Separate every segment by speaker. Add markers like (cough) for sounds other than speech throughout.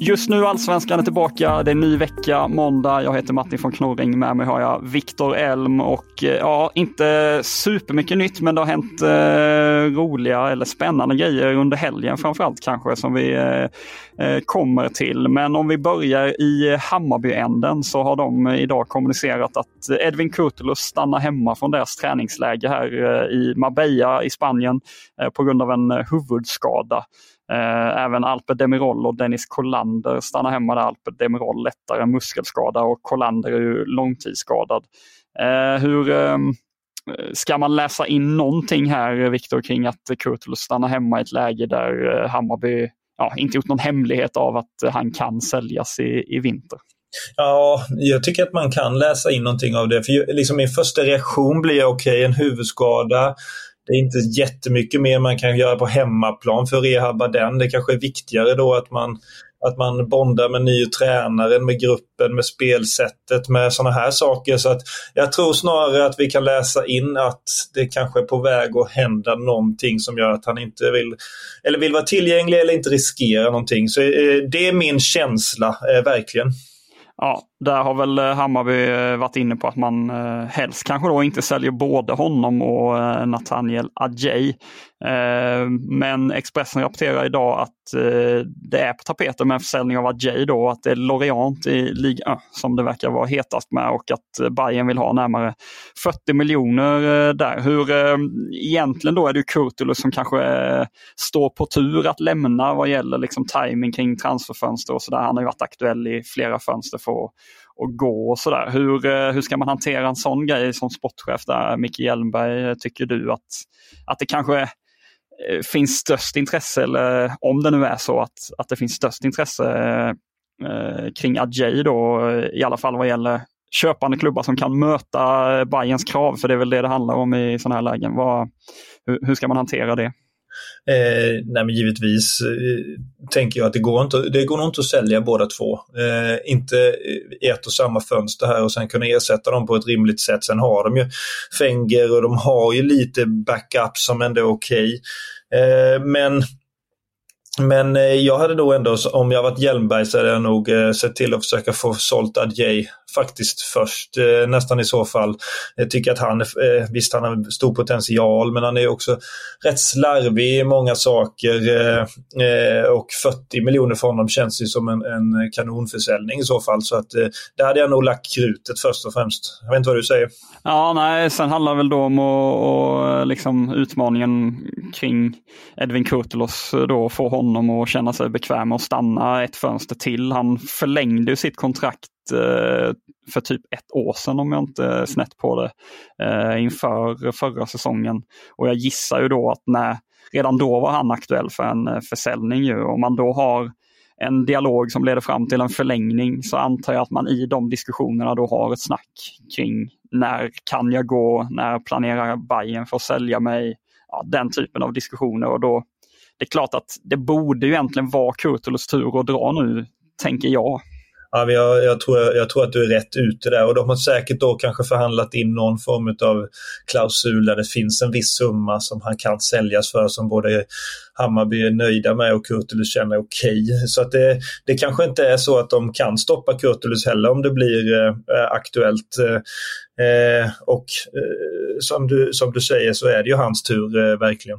Speaker 1: Just nu Allsvenskan är tillbaka. Det är ny vecka, måndag. Jag heter Martin von Knorring. Med mig har jag Viktor Elm och eh, ja, inte supermycket nytt, men det har hänt eh, roliga eller spännande grejer under helgen framförallt kanske som vi eh, eh kommer till. Men om vi börjar i Hammarbyänden så har de eh, idag kommunicerat att Edvin Kurtulus stannar hemma från deras träningsläge här eh, i Marbella i Spanien eh, på grund av en huvudskada. Eh, även Alper Demirol och Dennis Kollander stannar hemma där. Alper Demirol lättare muskelskada och Kollander är ju långtidsskadad. Eh, hur ehm, Ska man läsa in någonting här, Viktor, kring att Kurtulus stannar hemma i ett läge där eh, Hammarby ja, inte gjort någon hemlighet av att han kan säljas i, i vinter?
Speaker 2: Ja, jag tycker att man kan läsa in någonting av det. För liksom min första reaktion blir okej, okay, en huvudskada. Det är inte jättemycket mer man kan göra på hemmaplan för att rehabba den. Det kanske är viktigare då att man, att man bondar med ny tränaren, med gruppen, med spelsättet, med sådana här saker. Så att jag tror snarare att vi kan läsa in att det kanske är på väg att hända någonting som gör att han inte vill, eller vill vara tillgänglig eller inte riskera någonting. Så eh, det är min känsla, eh, verkligen.
Speaker 1: Ja, där har väl eh, Hammarby eh, varit inne på att man eh, helst kanske då inte säljer både honom och Nathaniel Adjei. Men Expressen rapporterar idag att det är på tapeten med en försäljning av Adjei då, att det är Lorient i ligan som det verkar vara hetast med och att Bayern vill ha närmare 40 miljoner där. Hur egentligen då är det Kurtulus som kanske står på tur att lämna vad gäller liksom timing kring transferfönster och sådär. Han har ju varit aktuell i flera fönster för och gå och sådär. Hur, eh, hur ska man hantera en sån grej som sportchef där? Micke Hjelmberg, eh, tycker du att, att det kanske eh, finns störst intresse, eller om det nu är så att, att det finns störst intresse eh, kring Adjei då, i alla fall vad gäller köpande klubbar som kan möta Bayerns krav, för det är väl det det handlar om i sådana här lägen. Vad, hur, hur ska man hantera det?
Speaker 2: Eh, nej men givetvis eh, tänker jag att det går, inte, det går nog inte att sälja båda två. Eh, inte i ett och samma fönster här och sen kunna ersätta dem på ett rimligt sätt. Sen har de ju Fenger och de har ju lite backup som ändå är okej. Okay. Eh, men men eh, jag hade nog ändå, om jag varit Hjelmberg så hade jag nog eh, sett till att försöka få sålt Adjei faktiskt först. Eh, nästan i så fall. Jag tycker att han, eh, visst han har stor potential men han är också rätt slarvig i många saker. Eh, eh, och 40 miljoner för honom känns ju som en, en kanonförsäljning i så fall. Så att där hade jag nog lagt krutet först och främst. Jag vet inte vad du säger?
Speaker 1: Ja, nej, sen handlar det väl då om och, och liksom utmaningen kring Edvin Kurtulus då få honom att känna sig bekväm och stanna ett fönster till. Han förlängde ju sitt kontrakt Eh, för typ ett år sedan om jag inte är snett på det, eh, inför förra säsongen. Och jag gissar ju då att när, redan då var han aktuell för en eh, försäljning. Ju. Om man då har en dialog som leder fram till en förlängning så antar jag att man i de diskussionerna då har ett snack kring när kan jag gå, när planerar Bayern för att sälja mig? Ja, den typen av diskussioner och då det är klart att det borde ju egentligen vara Kurtulus tur att dra nu, tänker jag.
Speaker 2: Ja, jag, jag, tror, jag tror att du är rätt ute där och de har säkert då kanske förhandlat in någon form av klausul där det finns en viss summa som han kan säljas för som både Hammarby är nöjda med och Kurtulus känner okej. Okay. Så att det, det kanske inte är så att de kan stoppa Kurtulus heller om det blir eh, aktuellt. Eh, och eh, som du, som du säger så är det ju hans tur eh, verkligen.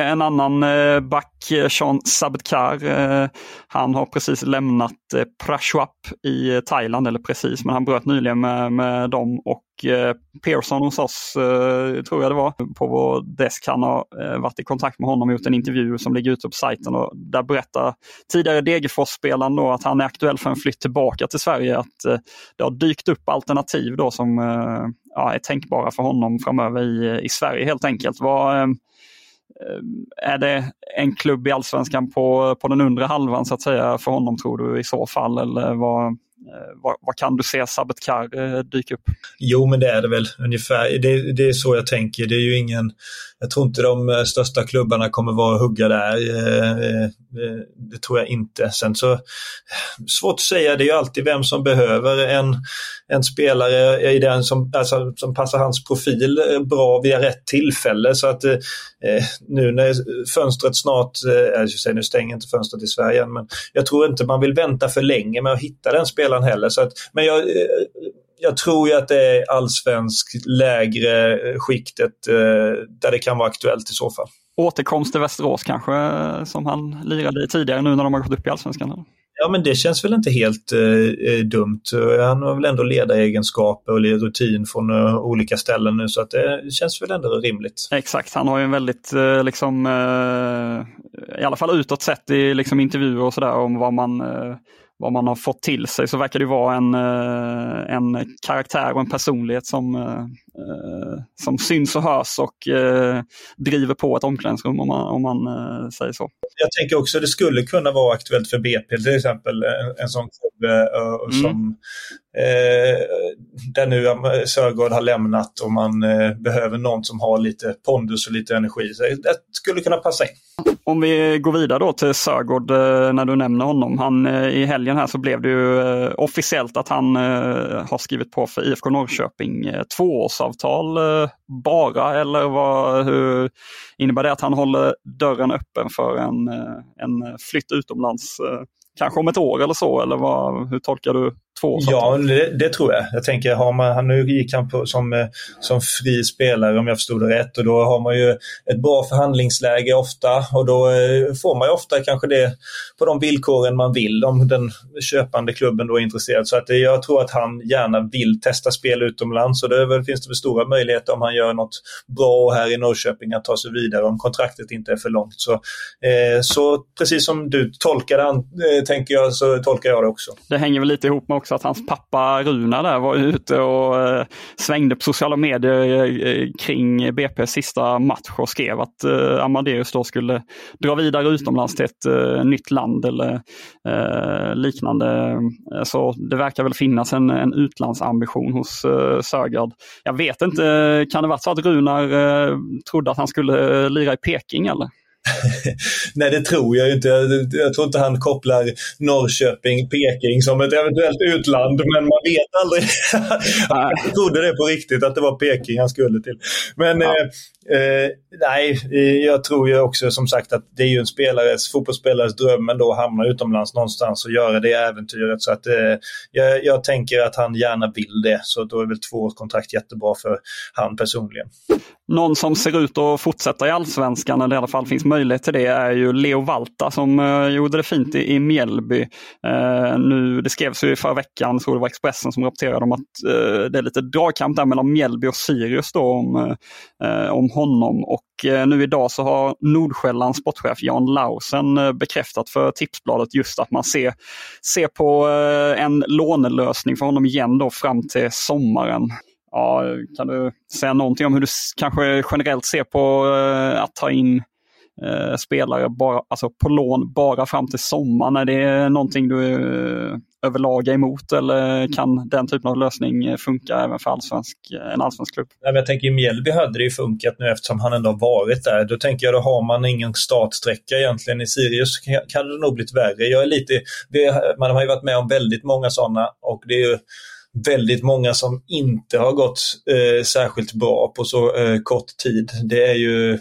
Speaker 1: En annan eh, back, eh, Sean Sabtkar, eh, han har precis lämnat Prashwap i Thailand, eller precis, men han bröt nyligen med, med dem och Pearson hos oss, tror jag det var, på vår desk. Han har varit i kontakt med honom och gjort en intervju som ligger ute på sajten och där berättar tidigare Degerfors-spelaren då att han är aktuell för en flytt tillbaka till Sverige. Att det har dykt upp alternativ då som ja, är tänkbara för honom framöver i, i Sverige helt enkelt. Vad, Ehm, är det en klubb i allsvenskan på, på den undre halvan så att säga för honom tror du i så fall? Eller vad, Eh, vad, vad kan du se Sabetkar Kar eh, dyka upp?
Speaker 2: Jo, men det är det väl ungefär. Det, det, är så jag tänker. Det är ju ingen, jag tror inte de eh, största klubbarna kommer vara och hugga där. Det tror jag inte. Sen så, svårt att säga, det är ju alltid vem som behöver en en spelare i den som, alltså, som passar hans profil bra vid rätt tillfälle. Så att eh, nu när fönstret snart, eh, jag säga, nu stänger inte fönstret i Sverige än, men jag tror inte man vill vänta för länge med att hitta den spelaren heller. Så att, men jag, eh, jag tror ju att det är allsvensk lägre skiktet eh, där det kan vara aktuellt i så fall.
Speaker 1: Återkomst till Västerås kanske, som han lirade i tidigare nu när de har gått upp i allsvenskan?
Speaker 2: Ja, men det känns väl inte helt eh, eh dumt. Han har väl ändå ledaregenskaper och rutin från uh, olika ställen nu så att det känns väl ändå rimligt.
Speaker 1: Exakt, han har ju en väldigt, uh, liksom, uh, i alla fall utåt sett i liksom, intervjuer och sådär om vad man vad man har fått till sig så verkar det vara en, eh, en karaktär och en personlighet som, eh, som syns och hörs och driver på ett omklädningsrum om man, om man säger så.
Speaker 2: Jag tänker också att det skulle kunna vara aktuellt för BP till exempel, en, sån klubb mm. som eh, där nu Sörgård har lämnat och man eh, behöver någon som har lite pondus och lite energi. Så det skulle kunna passa in.
Speaker 1: Om vi går vidare då till Sörgård eh, när du nämner honom. Han, eh, I helgen här så blev det ju eh, officiellt att han har skrivit på för IFK Norrköping handelsavtal eh, bara eller vad, hur innebär det att han håller dörren öppen för en, eh, en flytt utomlands eh? Kanske om ett år eller så? Eller vad, hur tolkar du två?
Speaker 2: Ja, det, det, tror jag. Jag tänker, har man, nu gick han på, som, eh, som fri spelare om jag förstod det rätt och då har man ju ett bra förhandlingsläge ofta och då eh, får man ju ofta kanske det på de villkoren man vill om den köpande klubben då är intresserad. Så att eh, jag tror att han gärna vill testa spel utomlands och det finns det väl stora möjligheter om han gör något bra här i Norrköping att ta sig vidare om kontraktet inte är för långt. Så, eh, så precis som du tolkade han, eh, tänker jag, så tolkar jag det också.
Speaker 1: Det hänger väl lite ihop med också att hans pappa Runa där var ute och eh, svängde på sociala medier eh, eh kring BP's sista match och skrev att eh, Amadeus då skulle dra vidare utomlands till ett eh, nytt land eller eh, liknande. Eh, så det verkar väl finnas en, en utlandsambition hos eh, Sögaard. Jag vet inte, kan det vara så att Runar trodde att han skulle lira i Peking eller? (laughs)
Speaker 2: Nej, det tror jag inte. Jag tror inte han kopplar Norrköping, Peking som ett eventuellt utland, men man vet aldrig. (laughs) jag trodde det på riktigt, att det var Peking han skulle till. Men ja. eh, eh, nej, jag tror ju också som sagt att det är ju en spelares, fotbollsspelares dröm ändå att hamna utomlands någonstans och göra det äventyret. Så att, eh, jag, jag, tänker att han gärna vill det, så då är väl två kontrakt jättebra för han personligen.
Speaker 1: Någon som ser ut att fortsätta i allsvenskan, eller i alla fall finns möjlighet möjlighet till det är ju Leo Valta som eh, gjorde det fint i, i Mjällby. Eh, nu, det skrevs ju förra veckan, så det var Expressen som rapporterade om att eh, det är lite dragkamp där mellan Mjällby och Sirius då om, eh, om honom. Och eh, nu idag så har Nordsjällands sportchef Jan Lausen eh, bekräftat för Tipsbladet just att man ser, ser på en lånelösning för honom igen då fram till sommaren. Ja, kan du säga någonting om hur du kanske generellt ser på att ta in uh, spelare bara, alltså på lån bara fram till sommaren? Är det någonting du uh, överlag är emot eller kan den typen av lösning funka även för allsvensk, en allsvensk klubb?
Speaker 2: jag tänker i Mjällby hade det ju funkat nu eftersom han ändå varit där. Då tänker jag då har man ingen startsträcka egentligen. I Sirius kan det nog blivit värre. Jag är lite, man har ju varit med om väldigt många sådana och det är ju väldigt många som inte har gått eh, särskilt bra på så eh, kort tid. Det är ju,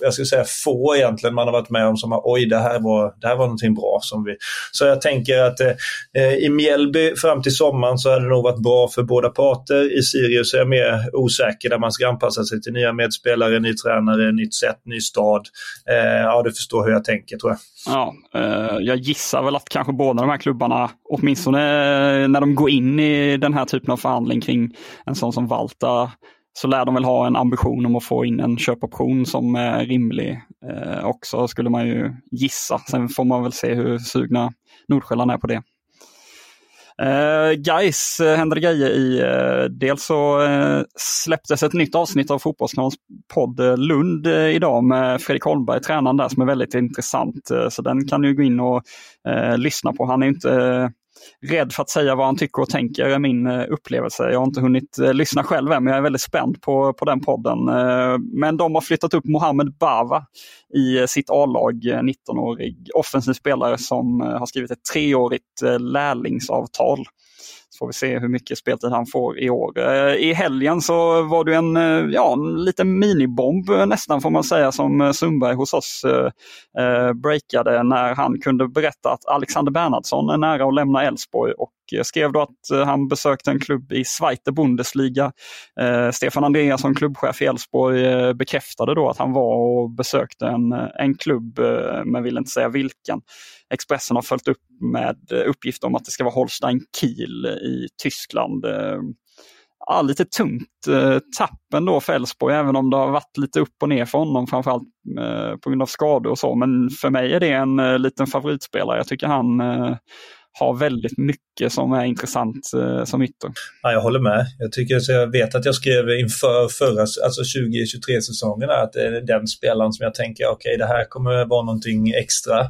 Speaker 2: jag skulle säga få egentligen man har varit med om som har, oj det här var, det här var någonting bra. som vi Så jag tänker att eh, eh, i Mjällby fram till sommaren så hade det nog varit bra för båda parter. I Sirius är jag mer osäker där man ska anpassa sig till nya medspelare, ny tränare, nytt sätt, ny stad. Eh, ja, du förstår hur jag tänker tror jag.
Speaker 1: Ja, eh, jag gissar väl att kanske båda de här klubbarna, åtminstone när de går in i den här typen av förhandling kring en sån som Valta, så lär de väl ha en ambition om att få in en köpoption som är rimlig eh, också, skulle man ju gissa. Sen får man väl se hur sugna Nordsjälland är på det. Eh, guys, händer det grejer i. Eh, dels så eh, släpptes ett nytt avsnitt av Fotbollskanalens podd eh, Lund eh, idag med Fredrik Holmberg, tränaren där, som är väldigt intressant. Eh, så den kan du gå in och lyssna på. Han är inte rädd för att säga vad han tycker och tänker är min eh, upplevelse. Jag har inte hunnit eh, lyssna själv än, men jag är väldigt spänd på, på den podden. Eh, men de har flyttat upp Mohamed Bava i sitt A-lag, 19-årig offensiv spelare som har skrivit ett treårigt lärlingsavtal. Får vi se hur mycket speltid han får i år. Eh, I helgen så var det en, eh, ja, en liten minibomb eh, nästan får man säga som Sundberg hos oss eh, breakade när han kunde berätta att Alexander Bernhardsson är nära att lämna Elfsborg och Eh, skrev då att eh, han besökte en klubb i Zweite Bundesliga. Eh, Stefan Andreasson, klubbchef i Elfsborg, bekräftade då att han var och besökte en, en klubb men ville inte säga vilken. Expressen har följt upp med uppgift om att det ska vara Holstein Kiel i Tyskland. Eh, ja, lite tungt eh, tappen då för Elfsborg, även om det har varit lite upp och ner för honom, framförallt eh, på grund av skador och så. Men för mig är det en liten favoritspelare. Jag tycker han har väldigt mycket som är intressant eh, som ytter.
Speaker 2: Ja, jag håller med. Jag, tycker, så jag vet att jag skrev inför förra, alltså 2023-säsongen att det är den spelaren som jag tänker, okej okay, det här kommer vara någonting extra.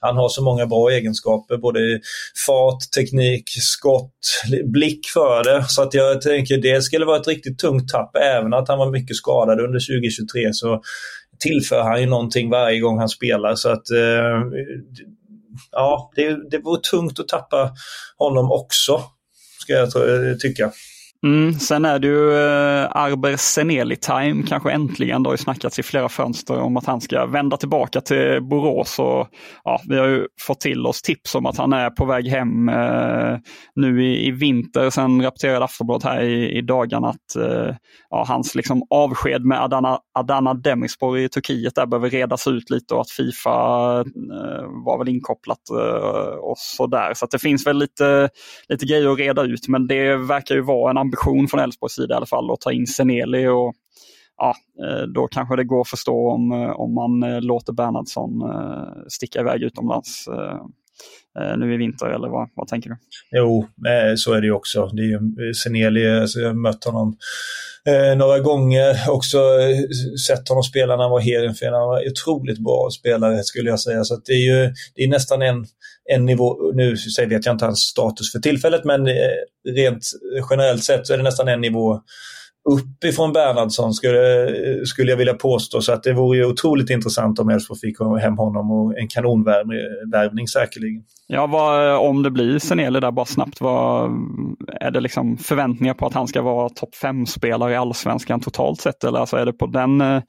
Speaker 2: Han har så många bra egenskaper, både fart, teknik, skott, blick för det. Så att jag tänker det skulle vara ett riktigt tungt tapp, även att han var mycket skadad under 2023 så tillför han ju någonting varje gång han spelar. Så att eh, ja, det, det vore tungt att tappa honom också, ska jag tycka.
Speaker 1: Mm, sen är det ju eh, Arber Seneli-time, kanske äntligen. Det har ju snackats i flera fönster om att han ska vända tillbaka till Borås. Och, ja, vi har ju fått till oss tips om att han är på väg hem eh, nu i, i vinter. Sen rapporterade Aftonbladet här i, i dagarna att eh, ja, hans liksom, avsked med Adana, Adana Demirspor i Turkiet där behöver redas ut lite och att Fifa eh, var väl inkopplat eh, och sådär. Så att det finns väl lite, lite grejer att reda ut men det verkar ju vara en ambition från Elfsborgs sida i alla fall att ta in Seneli och ja, eh, då kanske det går att förstå om, eh, om man eh, låter Bernhardsson sticka iväg utomlands nu i vinter, eller vad, vad tänker du?
Speaker 2: Jo, så är det ju också. Det är ju Seneli, alltså jag har mött honom eh, några gånger, också eh, sett honom spela när han var Heerenveen. Han var otroligt bra spelare skulle jag säga. Så det är ju det är nästan en, en nivå, nu vet jag inte hans status för tillfället, men eh, rent generellt sett så är det nästan en nivå uppifrån Bernhardsson skulle, skulle jag vilja påstå. Så att det vore ju otroligt intressant om Elfsborg fick hem honom och en kanonvärvning säkerligen.
Speaker 1: Ja, vad, om det blir Seneli där bara snabbt, vad, är det liksom förväntningar på att han ska vara topp 5-spelare i allsvenskan totalt sett? Eller alltså är det på den eh,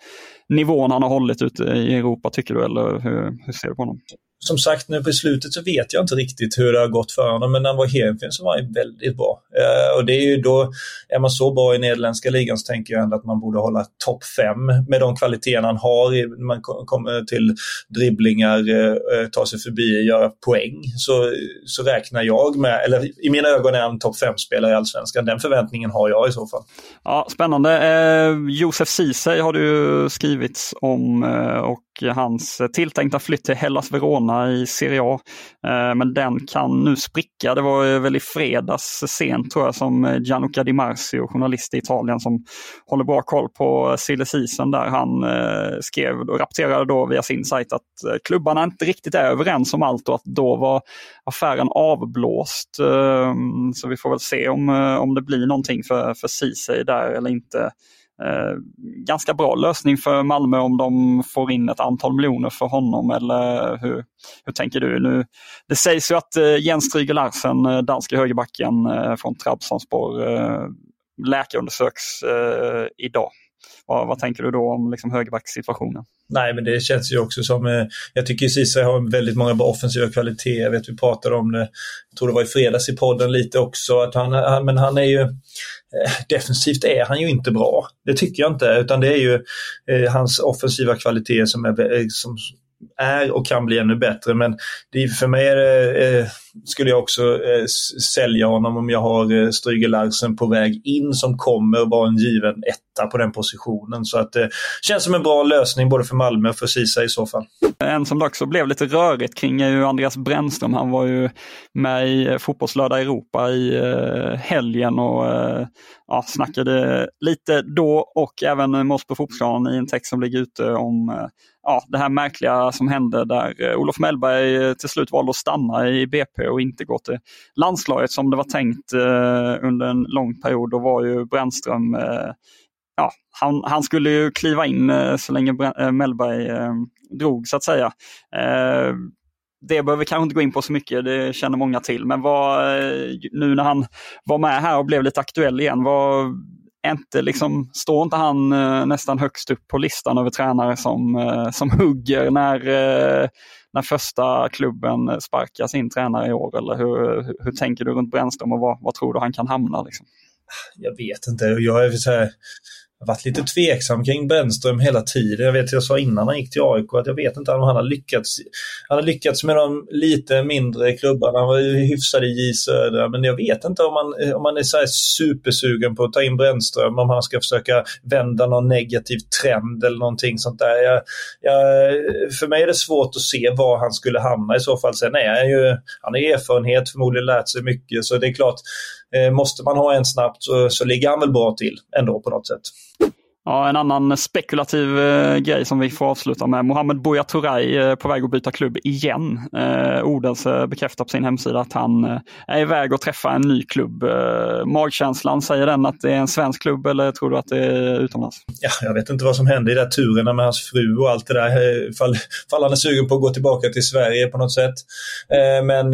Speaker 1: nivån han har hållit ute i Europa tycker du? Eller hur, hur ser du på honom?
Speaker 2: Som sagt, nu på slutet så vet jag inte riktigt hur det har gått för honom, men när han var i Heerenveen så var han väldigt bra. Eh, och det är ju då, är man så bra i nederländska ligan så tänker jag ändå att man borde hålla topp fem med de kvaliteterna han har man kommer till dribblingar, eh, eh, ta sig förbi, göra poäng. Så, så räknar jag med, eller i mina ögon är han topp fem-spelare i Allsvenskan. Den förväntningen har jag i så fall.
Speaker 1: Ja, Spännande. Eh, Josef Ceesay har du skrivits om eh, och hans tilltänkta flytt till Hellas Verona i Serie A. Eh, men den kan nu spricka. Det var väl i fredags sent tror jag som eh, Gianluca Di Marzio, journalist i Italien som håller bra koll på silly season där han eh, skrev och rapporterade då via sin sajt att klubbarna inte riktigt är överens om allt och att då var affären avblåst. Ehm, så vi får väl se om, om det blir någonting för, för Ceesay där eller inte. Eh, ganska bra lösning för Malmö om de får in ett antal miljoner för honom eller hur, hur tänker du? nu? Det sägs ju att eh, Jens Stryger Larsen, eh, danske högerbacken från Trabzonspor, läkarundersöks idag. Vad, vad, tänker du då om liksom högerbacksituationen?
Speaker 2: Nej, men det känns ju också som, eh, jag tycker Ceesay har väldigt många bra offensiva kvaliteter. Jag vet vi pratade om det, jag tror det var i fredags i podden lite också, att han, han men han är ju, Eh, defensivt är han ju inte bra. Det tycker jag inte, utan det är ju eh, hans offensiva kvalitet som är, eh, som är och kan bli ännu bättre. Men det, för mig är det, eh, skulle jag också eh, sälja honom om jag har eh, Stryger Larsen på väg in som kommer vara en given etta på den positionen. Så att det eh, känns som en bra lösning både för Malmö och för Sisa i så fall.
Speaker 1: En som också blev lite rörigt kring är ju Andreas Brännström. Han var ju med i eh, Fotbollslördag Europa i eh, helgen och eh, ja, snackade lite då och även med oss på Fotbollsplanen i en text som ligger ute om eh, ja, det här märkliga som hände där eh, Olof Mellberg eh, till slut valde att stanna i BP och inte gå till landslaget som det var tänkt eh, under en lång period. Då var ju Brännström, ja, han, han, skulle ju kliva in så länge Mellberg drog så att säga. det behöver vi kanske inte gå in på så mycket, det känner många till. Men vad, nu när han var med här och blev lite aktuell igen, vad, inte, liksom, står inte han eh, nästan högst upp på listan över tränare som, eh, som hugger när eh, när första klubben sparkar sin tränare i år? Eller hur, hur, hur tänker du runt Brännström och vad, vad tror du han kan hamna? Liksom?
Speaker 2: Jag vet inte. Jag är så här, varit lite tveksam kring Brännström hela tiden. Jag vet, jag sa innan han gick till AIK att jag vet inte om han har lyckats. Han har lyckats med de lite mindre klubbarna. Han var hyfsad i J Södra, men jag vet inte om man, om man är så supersugen på att ta in Brännström, om han ska försöka vända någon negativ trend eller någonting sånt där. Jag, jag, för mig är det svårt att se var han skulle hamna i så fall. Sen är han ju, han har erfarenhet, förmodligen lärt sig mycket, så det är klart, måste man ha en snabbt så, så ligger han väl bra till ändå på något sätt.
Speaker 1: Ja, en annan spekulativ eh, grej som vi får avsluta med. Mohamed Buya Turay eh, på väg att byta klubb igen. Eh, Odense bekräftar på sin hemsida att han eh, är iväg att träffa en ny klubb. Eh, magkänslan, säger den att det är en svensk klubb eller tror du att det är utomlands?
Speaker 2: Ja, jag vet inte vad som hände i de där turerna med hans fru och allt det där. Eh, fall, fall han är sugen på att gå tillbaka till Sverige på något sätt. Eh, men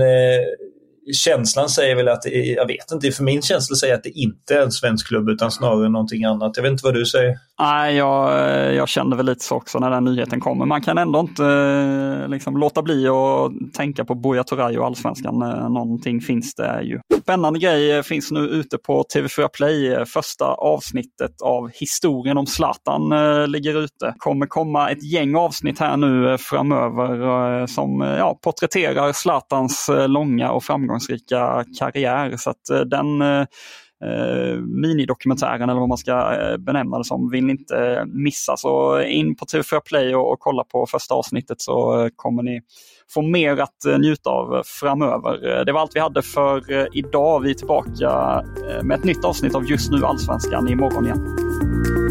Speaker 2: känslan säger väl att, det är, jag vet inte, för min känsla säger att det inte är en svensk klubb utan snarare någonting annat. Jag vet inte vad du säger?
Speaker 1: Nej, jag, jag kände väl lite så också när den nyheten kommer. Man kan ändå inte eh, liksom, låta bli att tänka på Buya Turay och allsvenskan. Eh, någonting finns det ju. Spännande grej eh, finns nu ute på TV4 Play. Första avsnittet av historien om Zlatan ligger ute. kommer komma ett gäng avsnitt här nu framöver som ja, porträtterar Zlatans långa och framgångsrika karriär. Så att eh, den eh, eh, minidokumentären eller vad man ska eh, benämna det som vill ni inte missa. Så in på TV4 Play och, och kolla på första avsnittet så kommer ni få mer att njuta av framöver. Det var allt vi hade för idag. Vi är tillbaka med ett nytt avsnitt av Just nu Allsvenskan imorgon igen.